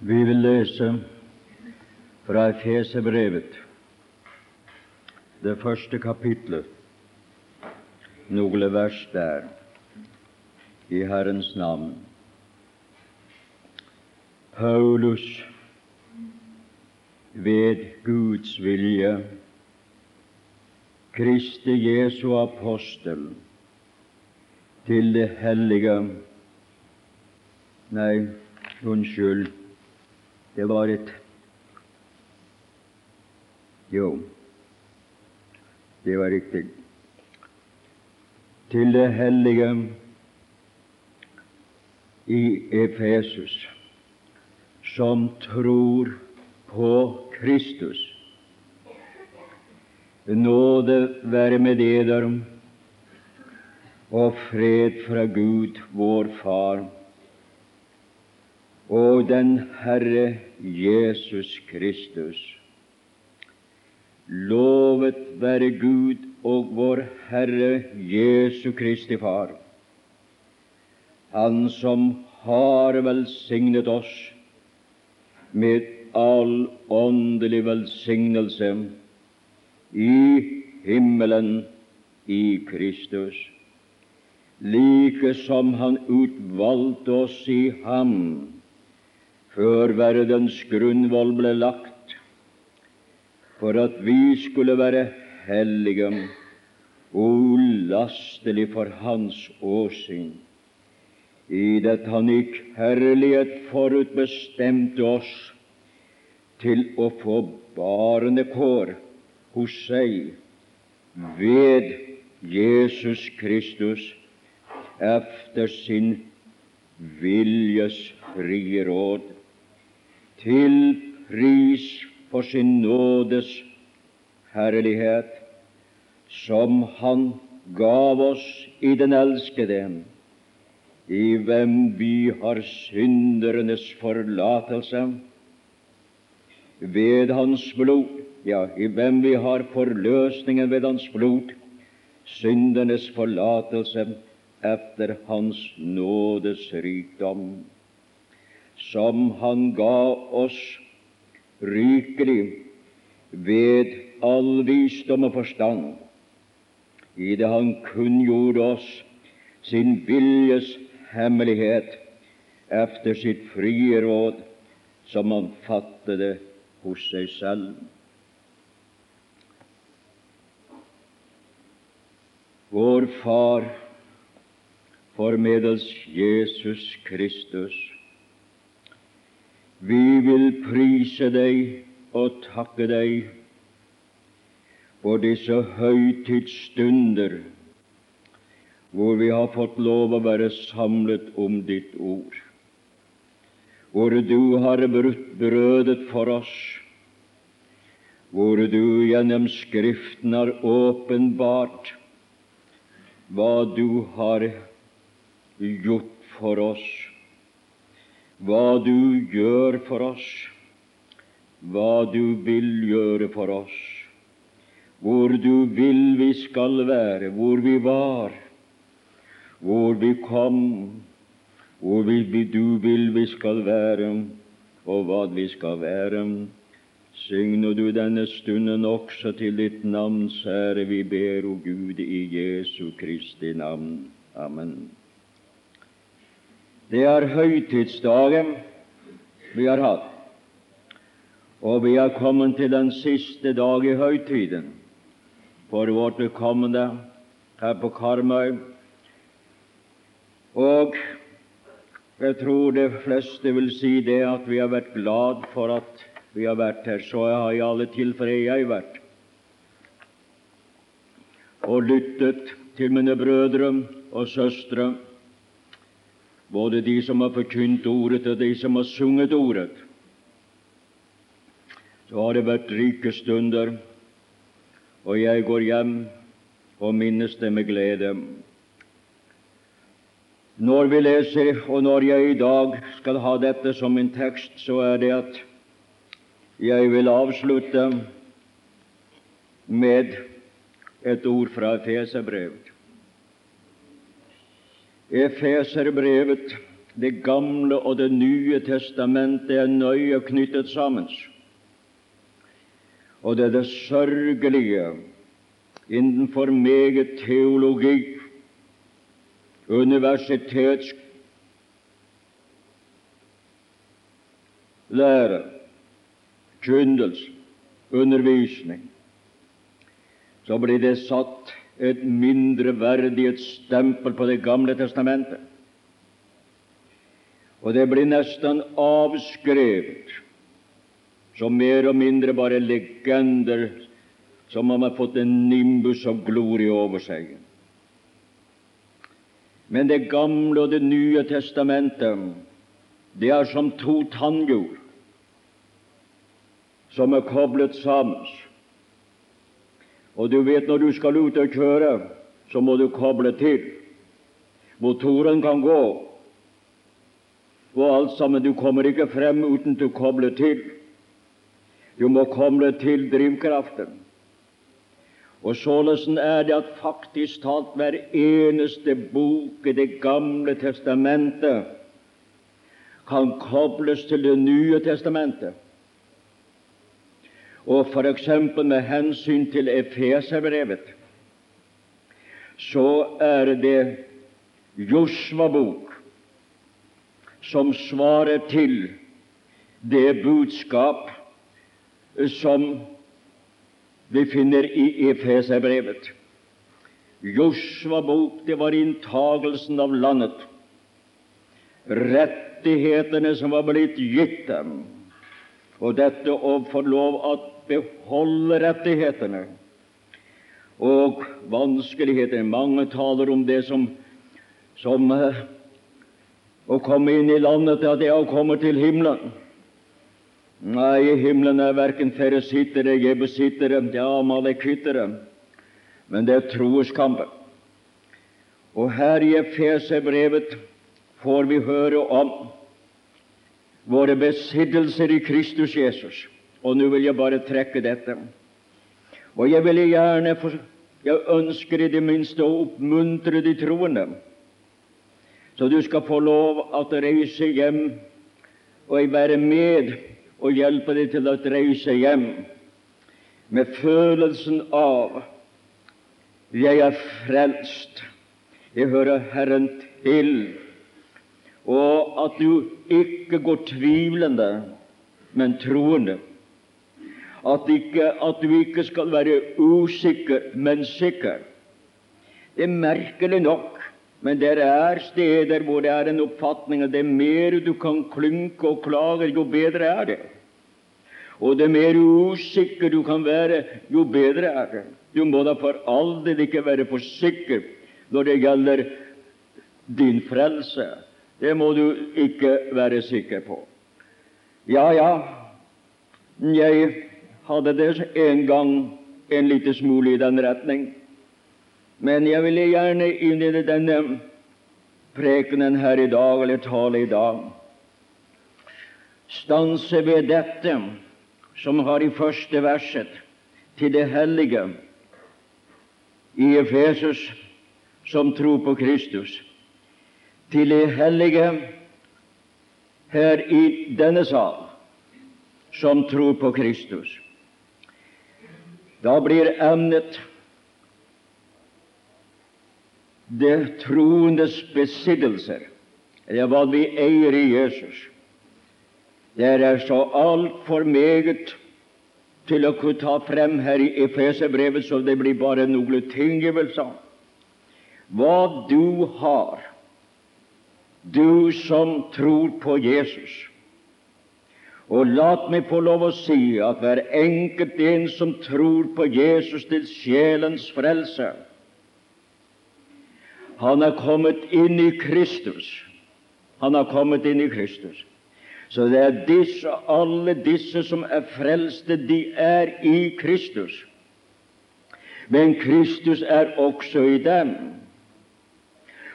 Vi vil lese fra Efeserbrevet, det første kapitlet, noen vers der, i Herrens navn. Paulus, ved Guds vilje, Kristi Jesu apostel, til det hellige Nei, unnskyld, det var et Jo, det var riktig. Til det hellige i Efesus, som tror på Kristus. Nåde være med dere og fred fra Gud, vår Far, og den Herre Jesus Kristus. Lovet være Gud og vår Herre Jesu Kristi Far, Han som har velsignet oss med all åndelig velsignelse i himmelen i Kristus, like som Han utvalgte oss i Ham før verdens grunnvoll ble lagt, for at vi skulle være hellige og ulastelig for Hans åsyn, i det Han i kjærlighet forutbestemte oss til å få barnekår hos seg ved Jesus Kristus efter sin viljes frie råd, til pris for sin nådes herlighet, som Han gav oss i den elskede, i hvem vi har syndernes forlatelse. Ved Hans blod, ja, i hvem vi har forløsningen ved Hans blod, syndernes forlatelse etter Hans nådes rikdom, som Han ga oss rikelig ved all visdom og forstand, i det Han kunngjorde oss sin viljes hemmelighet efter sitt frie råd, som Han fattede hos seg selv. Vår Far, formedels Jesus Kristus, vi vil prise Deg og takke Deg for disse høytidsstunder hvor vi har fått lov å være samlet om Ditt ord, hvor Du har brødet for oss, hvor Du gjennom Skriften har åpenbart hva Du har gjort for oss, hva Du gjør for oss, hva Du vil gjøre for oss, hvor Du vil vi skal være, hvor vi var, hvor vi kom, hvor vi, Du vil vi skal være, og hva vi skal være. Signer du denne stunden også til ditt navn, sære vi ber, o Gud, i Jesu Kristi navn. Amen. Det er høytidsdagen vi har hatt, og vi har kommet til den siste dag i høytiden for vårt vedkommende her på Karmøy. Og jeg tror de fleste vil si det at vi har vært glad for at vi har vært her. Så har i alle tilfeller jeg vært og lyttet til mine brødre og søstre, både de som har forkynt ordet, og de som har sunget ordet. Så har det vært rike stunder, og jeg går hjem og minnes det med glede. Når vi leser, og når jeg i dag skal ha dette som min tekst, så er det at jeg vil avslutte med et ord fra Efeserbrevet. Efeserbrevet, Det gamle og Det nye testamentet er nøye knyttet sammen. Og det er det sørgelige innenfor meget teologi, universitetslære, kyndelse, undervisning, så blir det satt et mindreverdighetsstempel på Det gamle testamentet. Og det blir nesten avskrevet som mer og mindre bare legender som om har fått en nimbus av glorie over seg. Men Det gamle og Det nye testamentet, det er som to tannhjul som er koblet sammen. Og du vet når du skal ut og kjøre, så må du koble til. Motoren kan gå, og alt sammen. Du kommer ikke frem uten å koble til. Du må koble til drivkraften. Og således er det at faktisk talt hver eneste bok i Det gamle testamentet kan kobles til Det nye testamentet. Og f.eks. med hensyn til Efeserbrevet, så er det Josva-bok som svarer til det budskap som vi finner i Efeserbrevet. Josva-bok, det var inntagelsen av landet, rettighetene som var blitt gitt dem, og dette å få lov at beholde rettighetene og vanskeligheter. Mange taler om det som, som uh, å komme inn i landet, at det er komme til himmelen. Nei, i himmelen er verken feresittere, jebusittere, ja, malekittere, men det er troeskampen. Og her i Efeserbrevet får vi høre om våre besittelser i Kristus Jesus. Og nå vil jeg bare trekke dette. Og jeg vil gjerne jeg ønsker i det minste å oppmuntre de troende, så du skal få lov at reise hjem og være med og hjelpe deg til å reise hjem med følelsen av jeg er frelst, jeg hører Herren til, og at du ikke går tvilende, men troende at, ikke, at du ikke skal være usikker, men sikker. Det er merkelig nok, men det er steder hvor det er en oppfatning at det mer du kan klynke og klage, jo bedre er det. Og det mer usikker du kan være, jo bedre er det. Du må da for all del ikke være for sikker når det gjelder din frelse. Det må du ikke være sikker på. Ja, ja, jeg hadde det en gang en liten smule i den retning. Men jeg ville gjerne innlede denne prekenen her i dag, eller tale i dag, stanse ved dette som har i første verset til det hellige i Efesus som tror på Kristus, til det hellige her i denne sal som tror på Kristus. Da blir emnet det troendes besittelser, eller hva vi eier i Jesus. Det er så altfor meget til å kunne ta frem her i Efeserbrevet, så det blir bare noen tingivelser. Hva du har, du som tror på Jesus. Og lat meg få lov å si at hver enkelt en som tror på Jesus til sjelens frelse, han er kommet inn i Kristus. Han har kommet inn i Kristus. Så det er disse, alle disse som er frelste, de er i Kristus. Men Kristus er også i dem.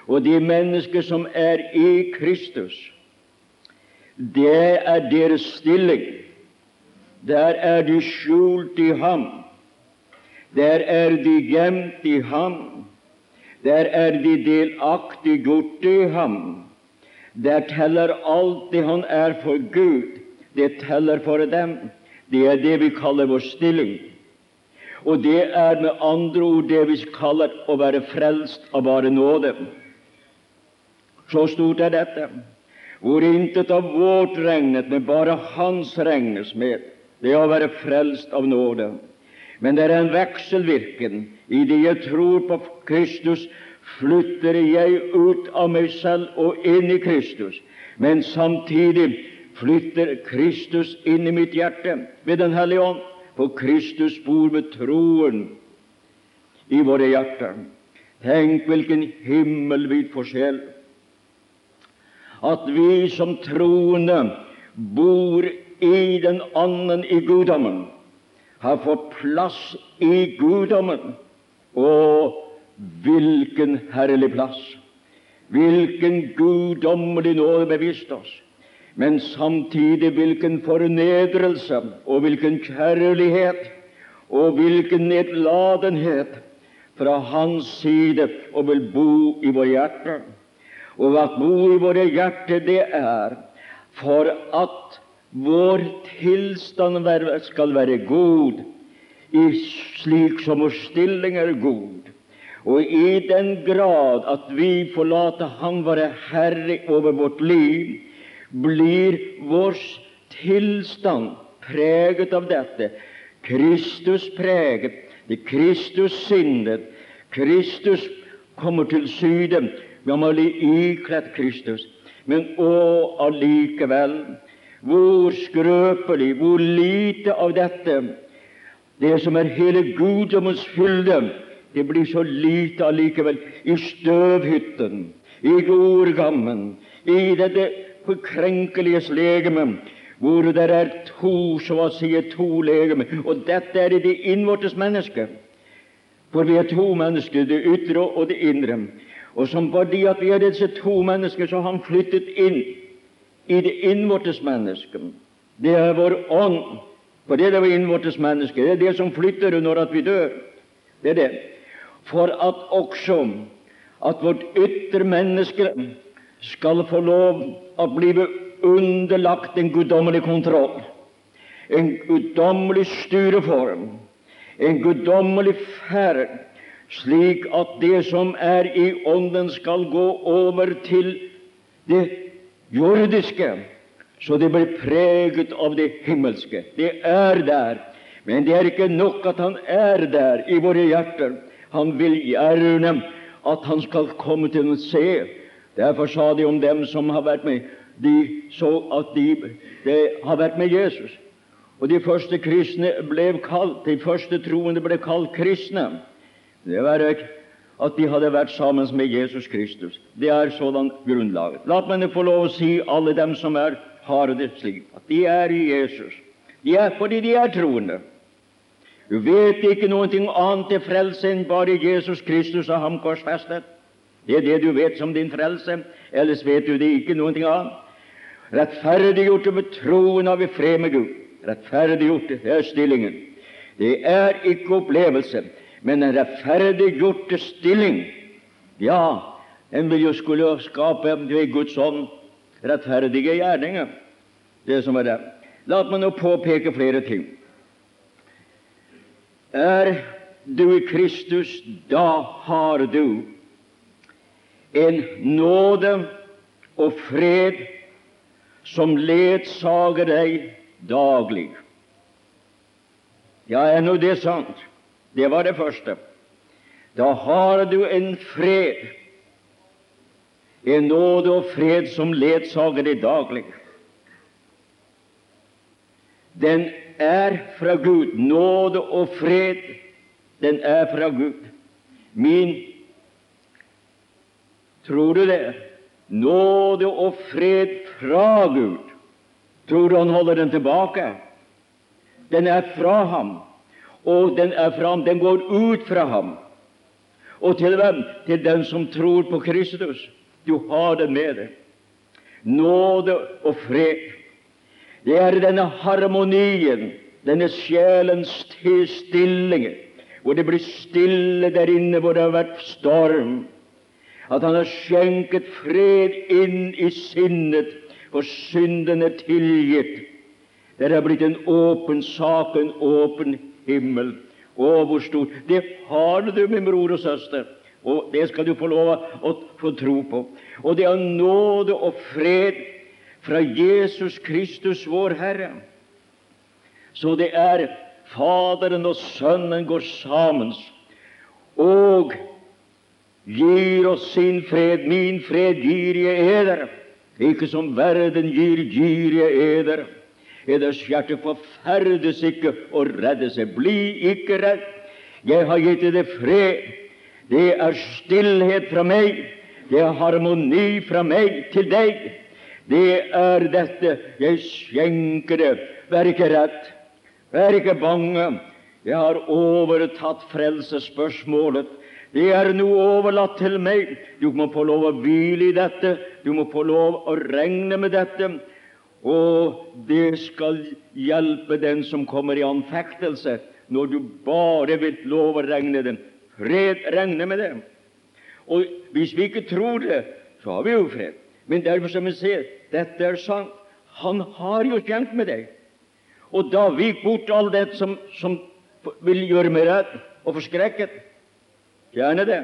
Og de mennesker som er i Kristus, det er deres stilling. Der er de skjult i ham. Der er de gjemt i ham. Der er de delaktig gjort i ham. Der teller alt det han er for Gud. Det teller for dem. Det er det vi kaller vår stilling. Og det er med andre ord det vi kaller å være frelst av bare nåde. Så stort er dette, hvor intet av vårt regnet, men bare Hans regnes med. Det å være frelst av nåde. Men det er en vekselvirken. I det jeg tror på Kristus, flytter jeg ut av meg selv og inn i Kristus. Men samtidig flytter Kristus inn i mitt hjerte ved Den hellige ånd. For Kristus bor med troen i våre hjerter. Tenk hvilken himmelvid forskjell at vi som troende bor i den anden i guddommen, har fått plass i guddommen. Og hvilken herlig plass! Hvilken guddommelig nåde bevisst oss! Men samtidig hvilken fornedrelse og hvilken kjærlighet og hvilken nedladenhet fra Hans side og vil bo i våre hjerter. Og at bo i våre hjerter, det er for at vår tilstand skal være god, slik som vår stilling er god. Og i den grad at vi forlater Han være herre over vårt liv, blir vår tilstand preget av dette. Kristus preget, det Kristus sinnet. Kristus kommer til syde. Vi må bli ikledd Kristus. Men å, allikevel, hvor skrøpelig, hvor lite av dette, det som er hele guddommens fylde, det blir så lite allikevel i støvhytten, i jordgammen, i dette forkrenkeliges legeme, hvor det er to, så å si, to legeme. Og dette er det innvortes menneske. For vi er to mennesker, det ytre og det indre. Og som fordi at vi er disse to mennesker, så har han flyttet inn i det innvortes menneske. Det er vår ånd. For det er det innvortes menneske. Det er det som flytter når at vi dør. Det er det. For at også at vårt ytre menneske skal få lov å bli underlagt en guddommelig kontroll, en guddommelig styreform, en guddommelig ferd, slik at det som er i Ånden, skal gå over til det jordiske, så det blir preget av det himmelske. Det er der. Men det er ikke nok at Han er der i våre hjerter. Han vil gjerne at Han skal komme til å se Derfor sa de om dem som har vært med De så at de, de har vært med Jesus. Og de første kristne ble kalt, de første troende ble kalt kristne. Det var at de hadde vært sammen med Jesus Kristus. Det er sådan grunnlaget. La meg få lov å si alle dem som er, har det slik, at de er i Jesus. De er fordi de er troende. Du vet ikke noe annet til frelse enn bare Jesus Kristus og ham korsfestet. Det er det du vet som din frelse, ellers vet du det ikke noe annet. Rettferdiggjorte med troen av i fred med Gud. Rettferdiggjorte det er stillingen. Det er ikke opplevelse, men en rettferdiggjorte stilling. Ja, en vil jo skulle skape ved Guds ånd rettferdige gjerninger. Det som er det. La meg nå påpeke flere ting. Er du i Kristus, da har du en nåde og fred som ledsager deg daglig. Ja, er nå det sant? Det var det første. Da har du en fred, en nåde og fred som ledsager deg daglig. Den er fra Gud. Nåde og fred, den er fra Gud. Min Tror du det? Nåde og fred fra Gud. Tror du han holder den tilbake? Den er fra ham, og den er fra ham. Den går ut fra ham. Og til hvem? Til den som tror på Kristus. Du har den med deg. Nåde og fred. Det er denne harmonien, denne sjelens tilstilling, hvor det blir stille der inne hvor det har vært storm, At Han har skjenket fred inn i sinnet, for synden er tilgitt. Det er blitt en åpen sak, en åpen himmel. Å, hvor stort! Det har du, min bror og søster, og det skal du få lov å få tro på. Og det er nåde og fred fra Jesus Kristus, vår Herre. Så det er Faderen og Sønnen går sammen og gir oss sin fred. Min fred gir jeg eder, ikke som verden gir, gir jeg eder. Eders hjerte forferdes ikke og redde seg. Bli ikke redd. Jeg har gitt deg fred. Det er stillhet fra meg. Det er harmoni fra meg til deg. Det er dette jeg skjenker det. Vær ikke redd. Vær ikke bange. Jeg har overtatt frelsesspørsmålet. Det er noe overlatt til meg. Du må få lov å hvile i dette. Du må få lov å regne med dette. Og det skal hjelpe den som kommer i anfektelse, når du bare vil love å regne den. Fred regne med dem. Og hvis vi ikke tror det, så har vi jo fred. Men derfor som vi ser, dette er sant. Han har jo kjent med deg. Og da vik bort all det som, som vil gjøre meg redd og forskrekket. Gjerne det,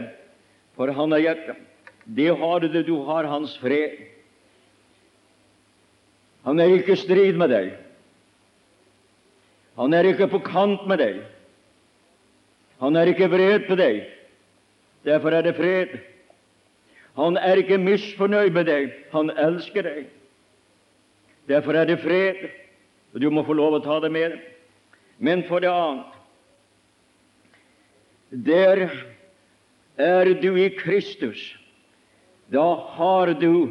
for han er hjertet. Det har du, du har hans fred. Han er ikke i strid med deg. Han er ikke på kant med deg. Han er ikke vred på deg. Derfor er det fred. Han er ikke misfornøyd med deg. Han elsker deg. Derfor er det fred, og du må få lov å ta det med. Men for det annet Der er du i Kristus. Da har du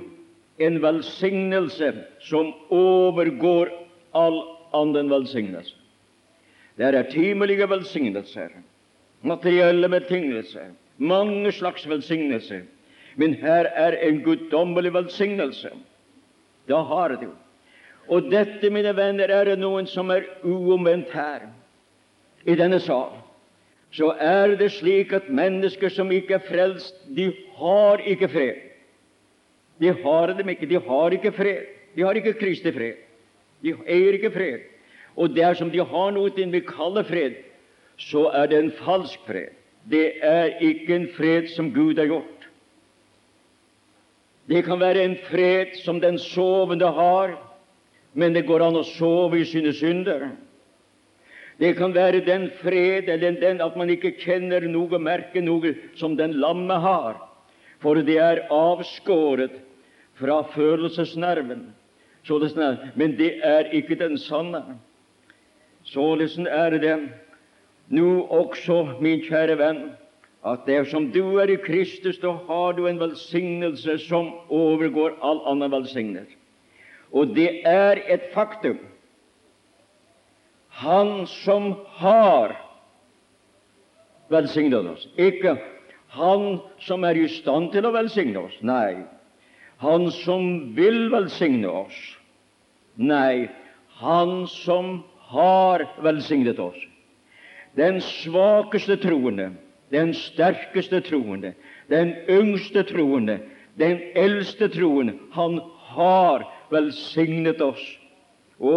en velsignelse som overgår all annen velsignelse. Det er timelige velsignelser, materielle betingelser, mange slags velsignelser. Men her er en guddommelig velsignelse. Da har du. Og dette, mine venner, er det noen som er uomvendt her i denne sal. Så er det slik at mennesker som ikke er frelst, de har ikke fred. De har dem ikke. De har ikke fred. De har ikke Kristi fred. De eier ikke fred. Og dersom de har noe vi kaller fred, så er det en falsk fred. Det er ikke en fred som Gud har gjort. Det kan være en fred som den sovende har, men det går an å sove i sine synder. Det kan være den fred eller den at man ikke kjenner noe, merker noe, som den lamme har, for det er avskåret fra følelsesnerven. Men det er ikke den sanne. Således er det nå også, min kjære venn, at dersom du er i Kristus, da har du en velsignelse som overgår all annen velsignelse. Og det er et faktum. Han som har velsignet oss, ikke han som er i stand til å velsigne oss. Nei, han som vil velsigne oss. Nei, Han som har velsignet oss. Den svakeste troende, den sterkeste troende, den yngste troende, den eldste troende, han har velsignet oss. Å,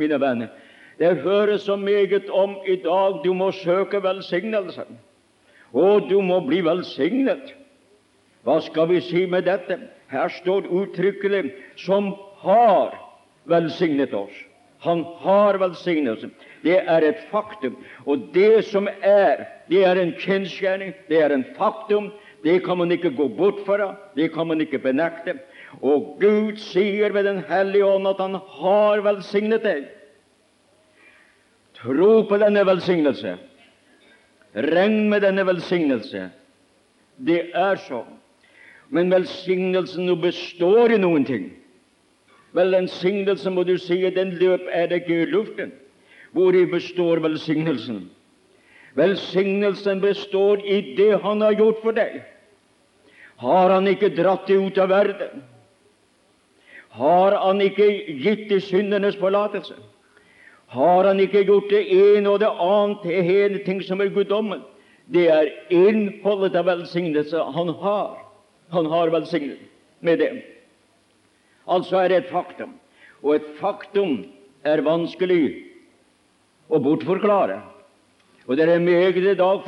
mine venner, det høres så meget om i dag du må søke velsignelsen. Å, du må bli velsignet. Hva skal vi si med dette? Her står uttrykkelig 'som har velsignet oss'. Han har velsignet oss. Det er et faktum. Og det som er, det er en kjensgjerning, det er en faktum. Det kan man ikke gå bort fra, det kan man ikke benekte. Og Gud sier ved Den hellige ånd at Han har velsignet deg. Tro på denne velsignelse. Regn med denne velsignelse. Det er sånn. Men velsignelsen nå består i noen ting. Velsignelsen må du si den løp er det ikke i luften. Hvori består velsignelsen? Velsignelsen består i det Han har gjort for deg. Har Han ikke dratt deg ut av verden? Har Han ikke gitt deg syndenes forlatelse? Har Han ikke gjort det ene og det annet til hele ting som er guddommen? Det er innholdet av velsignelse Han har. Han har velsignet med det. Altså er det et faktum. Og et faktum er vanskelig å bortforklare. Og det er meget i dag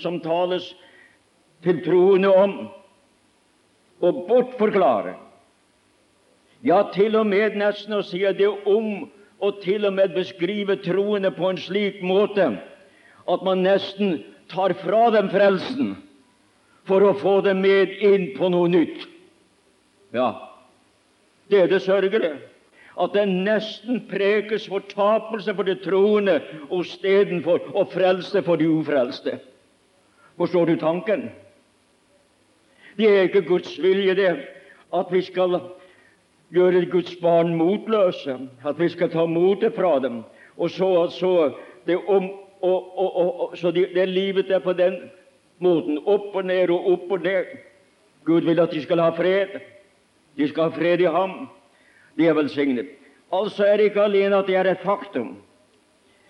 som tales til troende om å bortforklare. Ja, til og med nesten å si det om og til og med beskrive troende på en slik måte at man nesten tar fra dem frelsen for å få dem med inn på noe nytt. Ja, det er det sørgelige at det nesten prekes fortapelse for de troende og stedenfor å frelse for de ufrelste. Forstår du tanken? Det er ikke Guds vilje, det, at vi skal gjøre Guds barn motløse, at vi skal ta motet fra dem, og så, så det, om, og, og, så det, det livet er på den måten, opp og ned og opp og ned. Gud vil at de skal ha fred. De skal ha fred i ham. De er velsignet. Altså er det ikke alene at det er et faktum,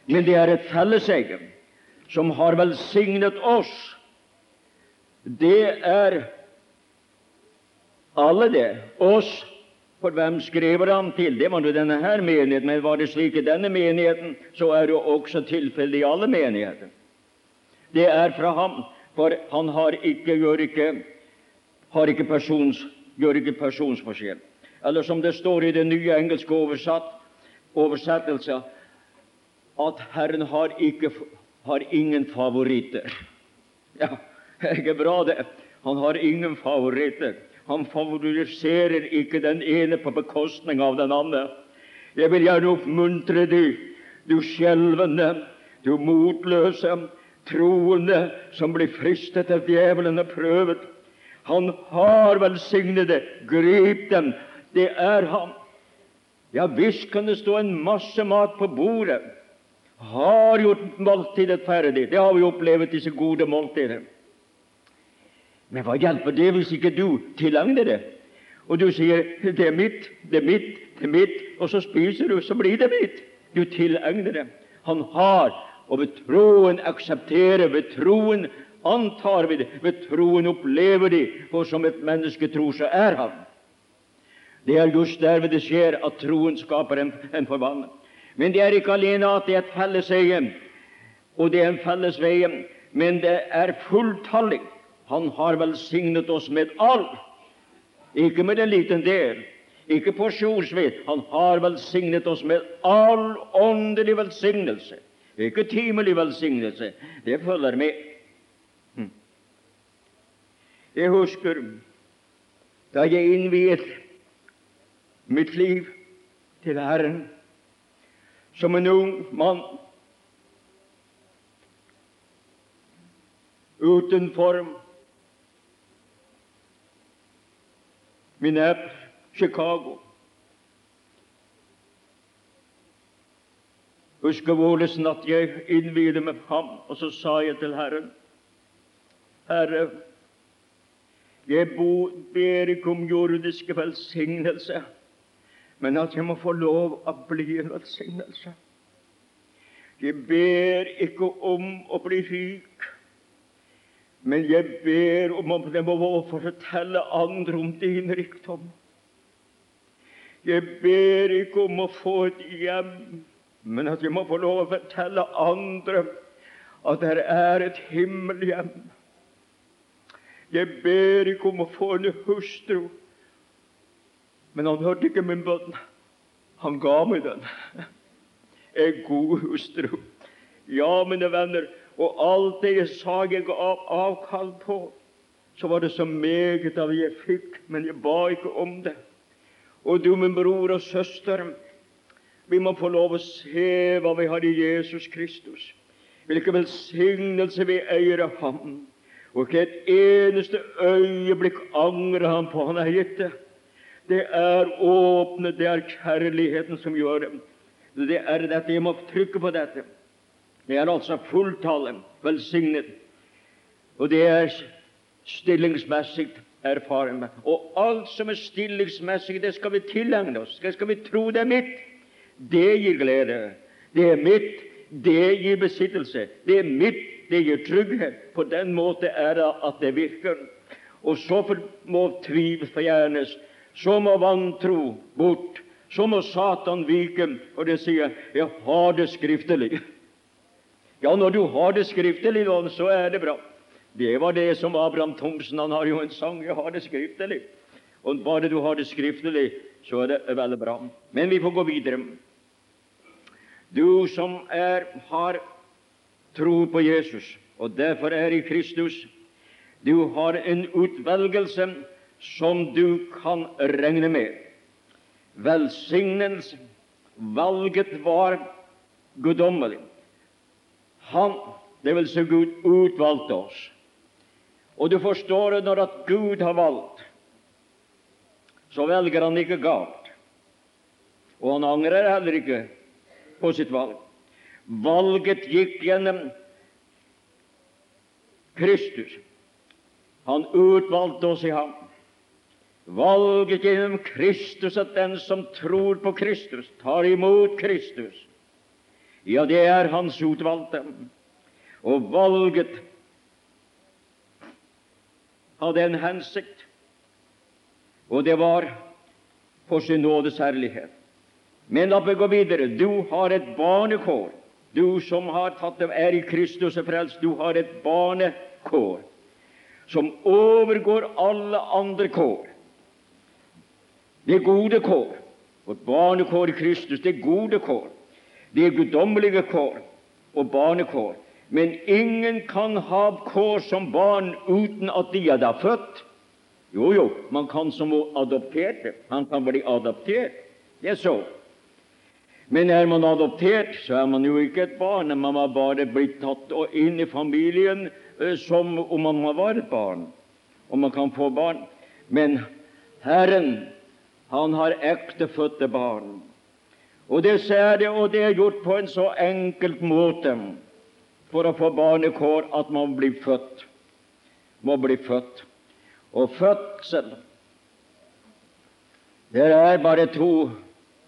men det er et felleseie som har velsignet oss. Det er alle det. Oss. For hvem skriver han til? Det var jo denne her menigheten. Men var det slik i denne menigheten, så er det jo også tilfellet i alle menigheter. Det er fra ham. For han har ikke, gjør ikke, har ikke persons, gjør ikke personsforskjell. Eller som det står i det nye engelske oversatt, oversettelse, at Herren har, ikke, har ingen favoritter. Ja, det er ikke bra, det. Han har ingen favoritter. Han favoriserer ikke den ene på bekostning av den andre. Jeg vil gjerne oppmuntre deg, du skjelvende, du motløse, troende som blir fristet av djevelen og prøvet. Han har velsignet det. Grip dem. Det er ham. Ja visst kan det stå en masse mat på bordet. Har gjort måltidet ferdig. Det har vi opplevd, disse gode måltider. Men hva hjelper det hvis ikke du tilegner det? Og du sier 'det er mitt, det er mitt, det er mitt', og så spiser du, så blir det mitt. Du tilegner det. Han har og ved troen aksepterer, ved troen antar vi det, ved troen opplever de, for som et menneske tror, så er han. Det er just derved det skjer at troen skaper en, en forvandling. Men det er ikke alene at det er et felleseie, og det er en felles veie, men det er fulltallig. Han har velsignet oss med alt, ikke med en liten del, ikke porsjonsvis. Han har velsignet oss med all åndelig velsignelse. Ikke timelig velsignelse. Det følger med. Hm. Jeg husker da jeg innviet mitt liv til Herren som en ung mann utenfor min app Chicago. Husker hvordan at jeg innviede med ham, og så sa jeg til Herren Herre, jeg ber ikke om jordiske velsignelse, men at jeg må få lov å bli en velsignelse. Jeg ber ikke om å bli rik, men jeg ber om at jeg må få fortelle andre om din rikdom. Jeg ber ikke om å få et hjem men at jeg må få lov å fortelle andre at det er et himmelhjem. Jeg ber ikke om å få en hustru, men han hørte ikke min bønn. Han ga meg den. En god hustru. Ja, mine venner, og alt det jeg sa jeg ga avkall på, så var det så meget av jeg fikk, men jeg ba ikke om det. Og du, min bror og søster, vi må få lov å se hva vi har i Jesus Kristus. Hvilken velsignelse vi eier av Ham. Og ikke et eneste øyeblikk angrer Han på Han har gitt det. Det er åpne, det er kjærligheten som gjør det. Det er dette, Jeg må trykke på dette. Det er altså fulltale, velsignet. Og det er stillingsmessig erfaring. Og alt som er stillingsmessig, det skal vi tilegne oss. Det skal vi tro det er mitt. Det gir glede. Det er mitt. Det gir besittelse. Det er mitt. Det gir trygghet. På den måte er det at det virker. Og så må tvil forgjernes. Så må vantro bort. Så må Satan vike. Og det sier 'Jeg har det skriftelig'. Ja, når du har det skriftelig, så er det bra. Det var det som Abraham Thomsen Han har jo en sang 'Jeg har det skriftelig'. Og bare du har det skriftlig, så er det veldig bra. Men vi får gå videre. Du som er, har tro på Jesus, og derfor er i Kristus, du har en utvelgelse som du kan regne med. Velsignelse, valget var guddommelig. Han, dvs. Si Gud, utvalgte oss. Og du forstår det når at Gud har valgt, så velger han ikke galt. Og han angrer heller ikke på sitt valg. Valget gikk gjennom Kristus. Han utvalgte oss i ham. Valget gjennom Kristus at den som tror på Kristus, tar imot Kristus. Ja, det er hans utvalgte. Og valget hadde en hensikt, og det var for sin nådes herlighet. Men la meg gå videre. Du har et barnekår. Du som har tatt av er i Kristus og frelst, du har et barnekår som overgår alle andre kår. Det er gode kår. Vårt barnekår i Kristus, det er gode kår. Det er guddommelige kår og barnekår. Men ingen kan ha kår som barn uten at de er da født. Jo, jo, man kan som adopterte. Han kan bli adoptert. Det er så. Men er man adoptert, så er man jo ikke et barn. Man har bare blitt tatt inn i familien eh, som om man var et barn. Og man kan få barn. Men Herren, han har ektefødte barn. Og det ser det, og det er gjort på en så enkelt måte for å få barnekår at man blir født. Må bli født. Og fødsel Det er bare to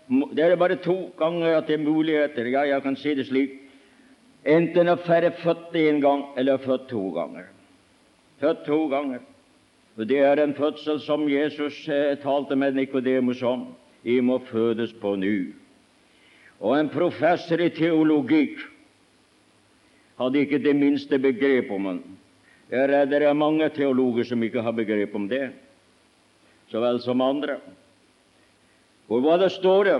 det er bare to ganger at det er muligheter. Ja, jeg kan si det slik. Enten å være født én gang eller født to ganger. Født to ganger. Og Det er en fødsel som Jesus eh, talte med Nikodemus om. I må fødes på ny. Og en professor i teologi hadde ikke det minste begrep om den. Jeg er redd det er mange teologer som ikke har begrep om det, så vel som andre. Og hva det står det?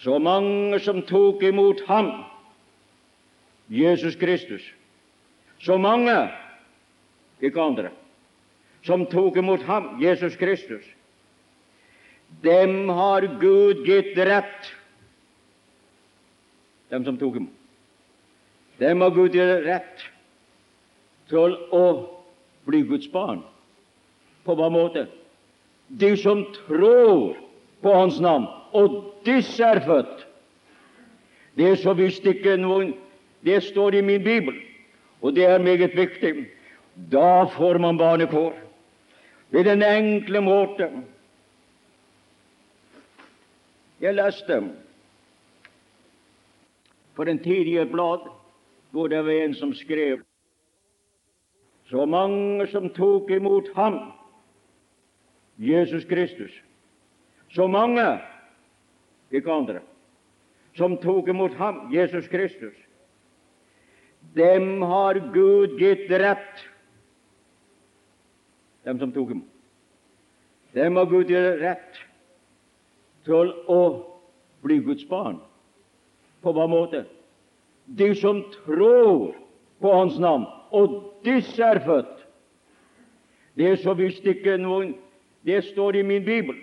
Så mange som tok imot ham, Jesus Kristus, så mange, ikke andre, som tok imot ham, Jesus Kristus, dem har Gud gitt rett, dem som tok imot. Dem har Gud gitt rett til å bli Guds barn. På hva måte? De som tror på Hans navn, og disse er født. Det er så visst ikke noen Det står i min bibel, og det er meget viktig. Da får man barnekår. Ved den enkle måte Jeg leste for en tid i et blad hvor det var en som skrev så mange som tok imot ham, Jesus Kristus, så mange, ikke andre, som tok imot ham, Jesus Kristus, dem har Gud gitt rett, dem som tok imot. Dem har Gud gitt rett til å bli Guds barn. På hva måte? De som tror på Hans navn, og disse er født. Det er så visst ikke noen Det står i min bibel,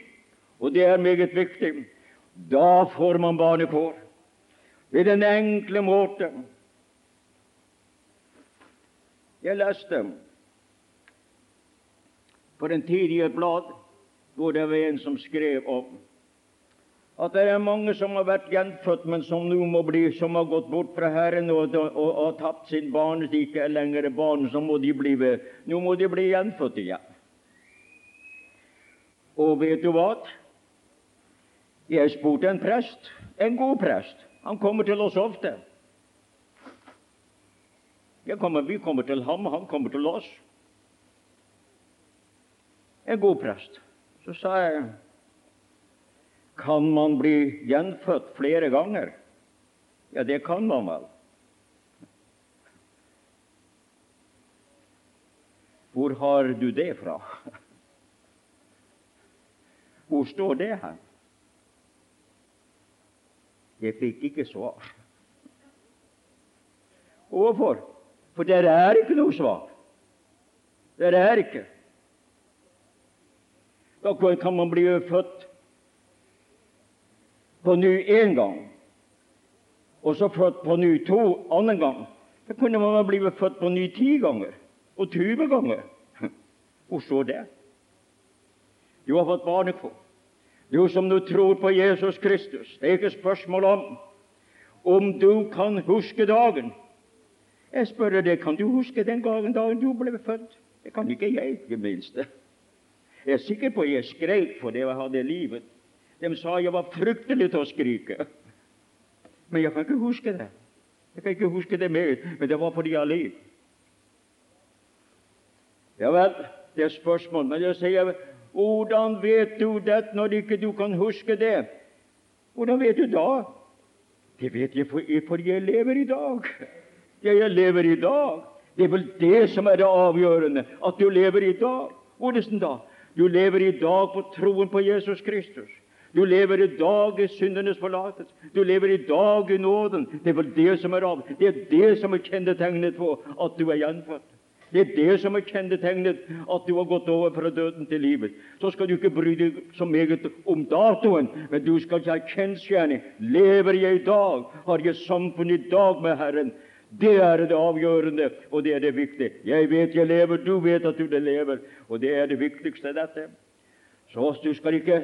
og det er meget viktig. Da får man barnekår. Ved den enkle måte Jeg leste for en tid i et blad hvor det var en som skrev om at det er mange som har vært gjenfødt, men som nå må bli, som har gått bort fra Herren og, og, og, og tapt sin barn, de ikke er lenger barn, så må de bli. Nå må de bli gjenfødt igjen. Og vet du hva? Jeg spurte en prest, en god prest. Han kommer til oss ofte. Kommer, vi kommer til ham, han kommer til oss. en god prest. Så sa jeg kan man bli gjenfødt flere ganger? Ja, det kan man vel. Hvor har du det fra? Hvor står det her? Jeg fikk ikke svar. Hvorfor? For det er ikke noe svar. Det er ikke. Da kan man bli født på ny én gang, og så født på ny to annen gang. Da kunne man bli født på ny ti ganger og 20 ganger. Hvor står det? Du har fått barnekår. Du som nå tror på Jesus Kristus. Det er ikke spørsmål om om du kan huske dagen. Jeg spør deg, kan du huske den gangen dagen du ble født? Det kan ikke jeg, det minste. Jeg er sikker på at jeg skrek for det jeg hadde livet. De sa jeg var fryktelig til å skrike. Men jeg kan ikke huske det. Jeg kan ikke huske det mer, men det var fordi jeg liv. Ja vel, det er spørsmål. Men jeg sier, hvordan vet du det når ikke du kan huske det? Hvordan vet du da? Det vet jeg fordi jeg lever i dag. Ja, jeg lever i dag. Det er vel det som er det avgjørende, at du lever i dag. Hvordan da? Du lever i dag på troen på Jesus Kristus. Du lever i dag i syndenes forlatelse. Du lever i dag i nåden. Det er vel det som er av. Det er det som er kjennetegnet på at du er gjenfødt. Det er det som er kjennetegnet at du har gått over fra døden til livet. Så skal du ikke bry deg så meget om datoen, men du skal ha kjensgjerning. Lever jeg i dag? Har jeg samfunn i dag med Herren? Det er det avgjørende, og det er det viktige. Jeg vet jeg lever, du vet at du lever, og det er det viktigste. dette. Så du skal ikke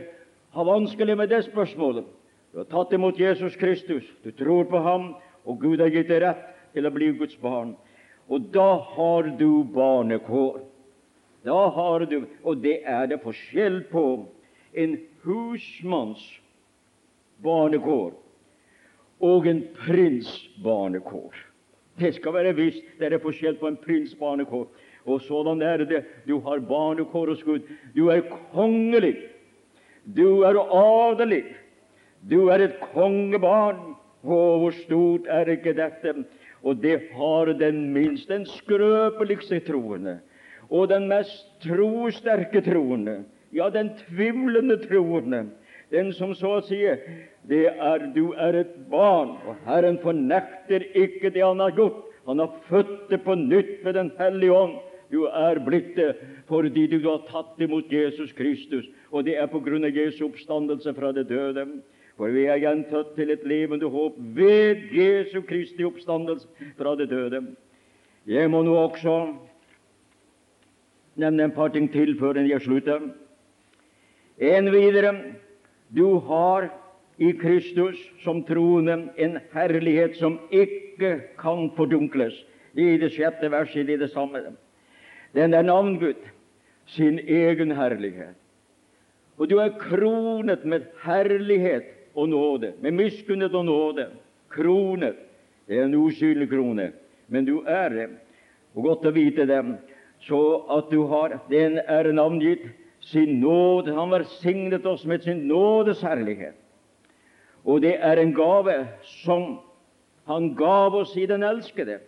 ha vanskelig med det spørsmålet. Du har tatt imot Jesus Kristus, du tror på ham, og Gud har gitt deg rett til å bli Guds barn. Og da har du barnekår. Da har du, Og det er det forskjell på en husmanns barnekår og en prins barnekår. Det skal være visst. Det er forskjell på en prins barnekår. Og sådan er det. Du har barnekår hos Gud. Du er kongelig. Du er adelig. Du er et kongebarn. Å, hvor stort er ikke dette? Og det har den minst, den skrøpeligste troende, og den mest trosterke troende, ja, den tvivlende troende, den som så å si det er, du er et barn, og Herren fornekter ikke det Han har gjort. Han har født det på nytt ved Den hellige ånd. Du er blitt det fordi du har tatt imot Jesus Kristus, og det er på grunn av Jesu oppstandelse fra det døde. For vi er gjenfødt til et levende håp ved Jesu Kristi oppstandelse fra det døde. Jeg må nå også nevne en par ting til før jeg slutter. En videre du har i Kristus som troende en herlighet som ikke kan fordunkles. I det sjette verset i det samme. Den er navngitt sin egen herlighet. Og du er kronet med herlighet og nåde, med miskunnhet og nåde. kroner. Det er en usynlig krone, men du er det. Og godt å vite det, så at du har Den er navngitt sin nåde. Han velsignet oss med sin nådes herlighet. Og det er en gave som han gav oss i den elskede.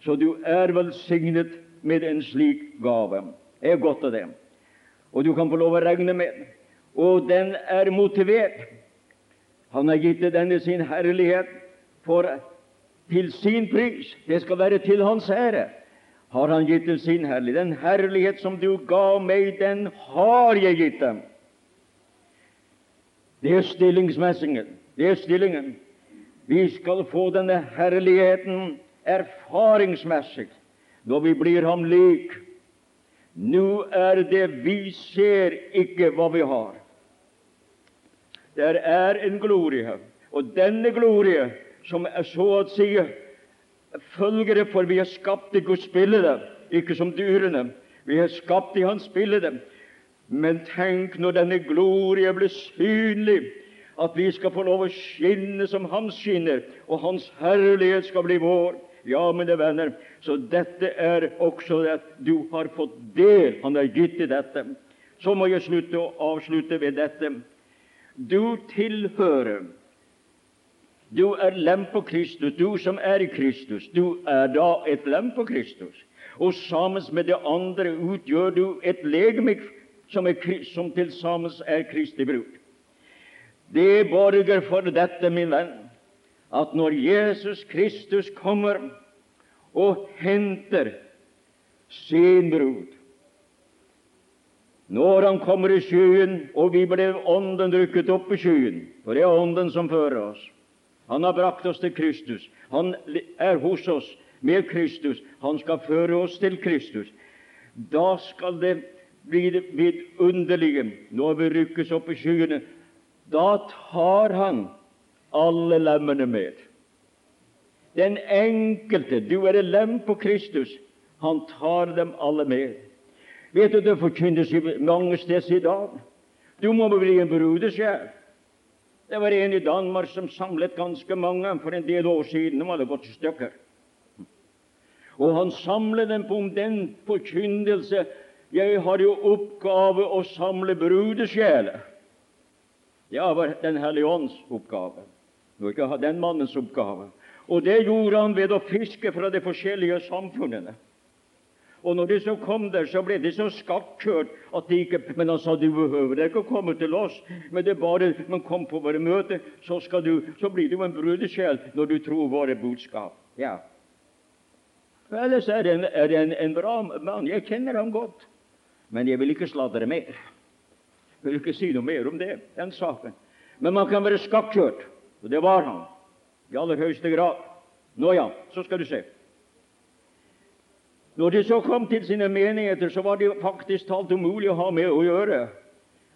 Så du er velsignet med en slik gave. Det er godt av det. Og du kan få lov å regne med Og den er motivert han har gitt deg denne sin herlighet for til sin pris. Det skal være til Hans ære. Har Han gitt dem sin herlighet? Den herlighet som du ga meg, den har jeg gitt dem. Det er stillingsmessingen. Det er stillingen. Vi skal få denne herligheten erfaringsmessig når vi blir ham lik. Nå er det vi ser ikke hva vi har. Der er en glorie, og denne glorie, som er så å si følgere, for vi er skapt i Guds bilde, ikke som dyrene. Vi er skapt i Hans bilde. Men tenk når denne glorie blir synlig, at vi skal få lov å skinne som Han skinner, og Hans herlighet skal bli vår. Ja, mine venner, så dette er også at du har fått del. Han har gitt i dette. Så må jeg slutte å avslutte ved dette. Du tilhører Du er lem på Kristus, du som er i Kristus. Du er da et lem på Kristus. Og sammen med det andre utgjør du et legeme som, som til sammen er Kristi brud. Det borger for dette, min venn, at når Jesus Kristus kommer og henter sin brud når han kommer i skyen, og vi ble Ånden drukket opp i skyen, for det er Ånden som fører oss. Han har brakt oss til Kristus. Han er hos oss med Kristus. Han skal føre oss til Kristus. Da skal det bli det vidunderlige når vi rykkes opp i skyene. Da tar han alle lemmene med. Den enkelte Du er et lem på Kristus. Han tar dem alle med. Vet du, det forkynnes mange steder i dag. Du må bli en brudeskjær. Det var en i Danmark som samlet ganske mange for en del år siden. De hadde gått i stykker. Og han samlet dem på om den forkynnelse Jeg har jo oppgave å samle brudesjeler. Det var Den hellige ånds oppgave, og ikke den mannens oppgave. Og det gjorde han ved å fiske fra de forskjellige samfunnene. Og når de så kom der, så ble de så skattkjørt at de ikke Men han sa du behøver ikke å komme til oss, men det er bare men kom på våre møter, så, du, så blir du en brudesjel når du tror våre budskap. Ja. Ellers er det en, en, en bra mann. Jeg kjenner ham godt. Men jeg vil ikke sladre mer. Jeg vil ikke si noe mer om det, den saken. Men man kan være skakkjørt, og det var han i aller høyeste grad. Nå ja, så skal du se. Når de så kom til sine menigheter, så var det faktisk talt umulig å ha med å gjøre,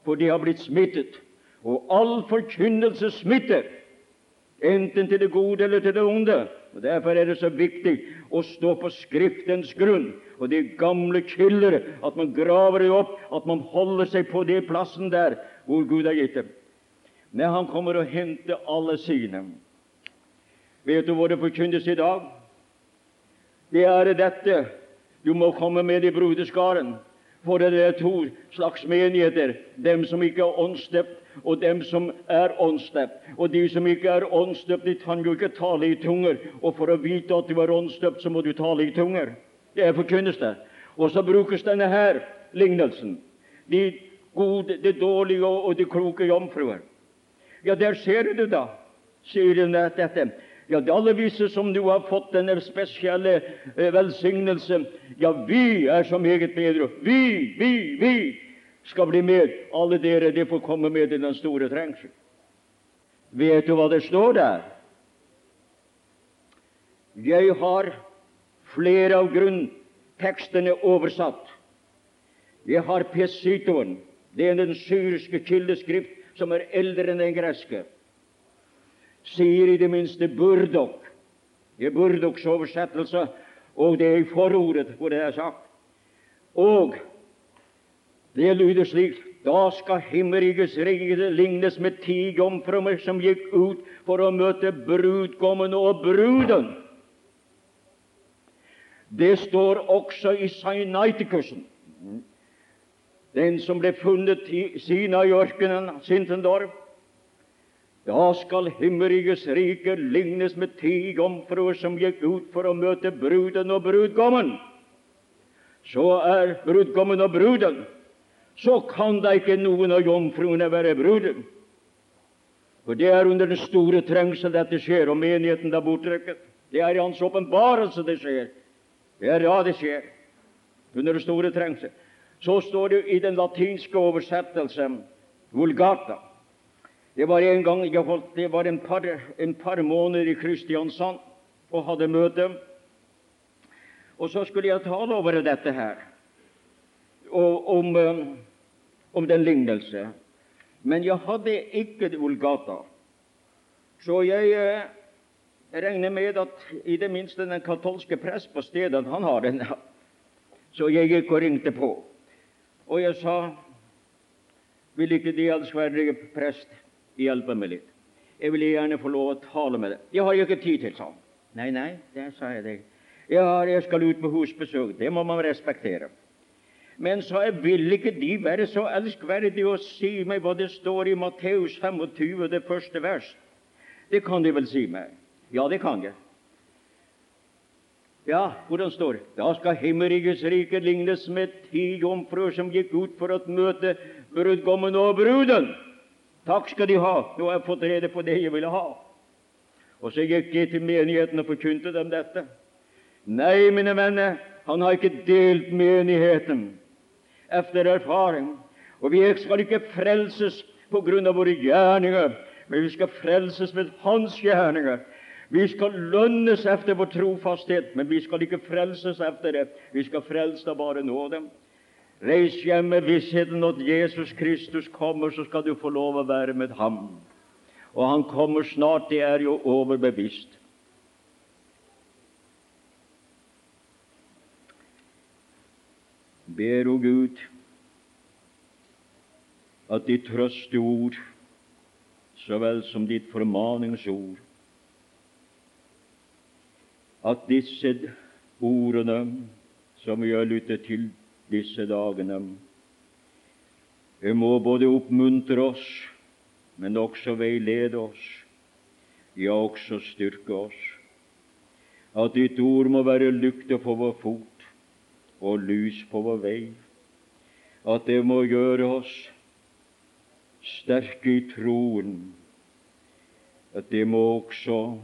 for de har blitt smittet. Og all forkynnelse smitter, enten til det gode eller til det onde. Og Derfor er det så viktig å stå på Skriftens grunn og de gamle kilder, at man graver det opp, at man holder seg på den plassen der hvor Gud har gitt dem. Når Han kommer og henter alle sine. Vet du hvor det forkynnes i dag? Det er dette du må komme med i brudeskaren. For det er to slags menigheter. Dem som ikke er åndsdøpt, og dem som er åndsdøpt. Og de som ikke er åndsdøpt, de kan jo ikke tale i tunger. Og for å vite at du er åndsdøpt, så må du tale i tunger. Det er forkynnes det. Og så brukes denne her lignelsen. De gode, de dårlige og de kloke jomfruer. Ja, der ser du da, sier hun dette. Ja, det alle visse som du har fått denne spesielle eh, velsignelse, ja, vi er så meget bedre. Vi, vi, vi skal bli med. Alle dere de får komme med i den store trengsel. Vet du hva det står der? Jeg har flere av grunntekstene oversatt. Jeg har Pesitoen. Det er den syriske kildeskrift som er eldre enn den greske sier i det minste Burdok. Det er Burdoks oversettelse, og det er i forordet hvor det er sagt. Og det lyder slik da skal himmerikets rike lignes med ti jomfruer som gikk ut for å møte brudgommen og bruden. Det står også i Sinaiticus'en, den som ble funnet i Sinai-ørkenen, Sintendorf. Da skal himmelrikets rike lignes med ti jomfruer som gikk ut for å møte bruden og brudgommen. Så er brudgommen og bruden. Så kan da ikke noen av jomfruene være bruden. For det er under den store trengsel dette skjer, og menigheten da bortrykket. Det er i Hans åpenbarelse det skjer. Det er da det skjer. Under den store trengsel. Så står det i den latinske oversettelsen Vulgata det var en gang jeg holdt, det var en par, en par måneder i Kristiansand og hadde møte. Og så skulle jeg tale over dette her, og om, um, om den lignelse. Men jeg hadde ikke Vulgata. Så jeg eh, regner med at i det minste den katolske prest på stedet, han har den. Så jeg gikk og ringte på. Og jeg sa Vil ikke De allsverdige prest hjelpe meg litt. Jeg vil gjerne få lov å tale med deg. Jeg har ikke tid til, sa han. Nei, nei, det sa jeg deg. Ja, jeg skal ut på husbesøk. Det må man respektere. Men sa jeg, vil ikke De være så elskverdige å si meg hva det står i Matteus 25, det første vers? Det kan De vel si meg? Ja, det kan jeg. Ja, hvordan står det? Da skal himmelrikets rike lignes med ti jomfruer som gikk ut for å møte brudgommen og bruden. Takk skal de ha, nå har jeg fått rede på det jeg ville ha. Og så gikk jeg til menigheten og forkynte dem dette. Nei, mine venner, han har ikke delt menigheten efter erfaring. Og vi skal ikke frelses på grunn av våre gjerninger, men vi skal frelses ved Hans gjerninger. Vi skal lønnes efter vår trofasthet, men vi skal ikke frelses efter det. Vi skal frelses av bare nåde. Reis hjem med vissheten at Jesus Kristus kommer, så skal du få lov å være med ham. Og han kommer snart, det er jo overbevist. Ber, o Gud, at ditt trøsteord så vel som ditt formaningsord at disse ordene som vi har lyttet til disse dagene, må både oppmuntre oss, men også veilede oss, ja, også styrke oss. At ditt ord må være lykte på vår fot og lys på vår vei. At det må gjøre oss sterke i troen. At det må også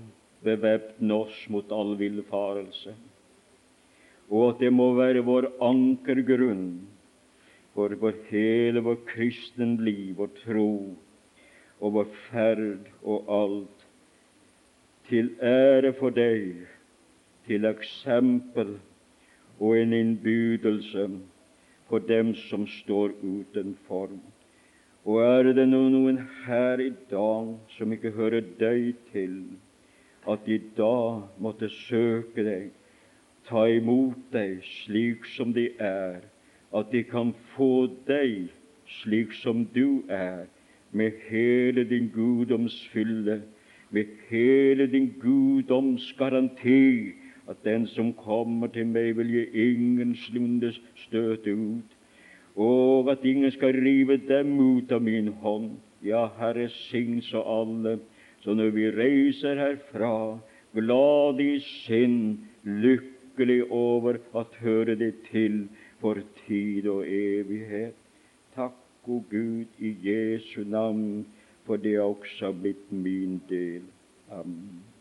bevæpne oss mot all villfarelse, og at det må være vår ankergrunn for, vår hele vår kristenliv og tro og vår ferd og alt, til ære for deg, til eksempel og en innbydelse for dem som står utenfor. Og er det noen her i dag som ikke hører deg til, at de da måtte søke deg, ta imot deg slik som de er, at de kan få deg slik som du er, med hele din guddomsfylle, med hele din guddomsgaranti, at den som kommer til meg, vil jeg ingenlunde støte ut og at ingen skal rive dem ut av min hånd. Ja, Herre, sign så alle, så når vi reiser herfra, glad i sinn, lykkelig over at høre det til for tid og evighet. Takk, o Gud, i Jesu navn, for det er også blitt min del. Amen.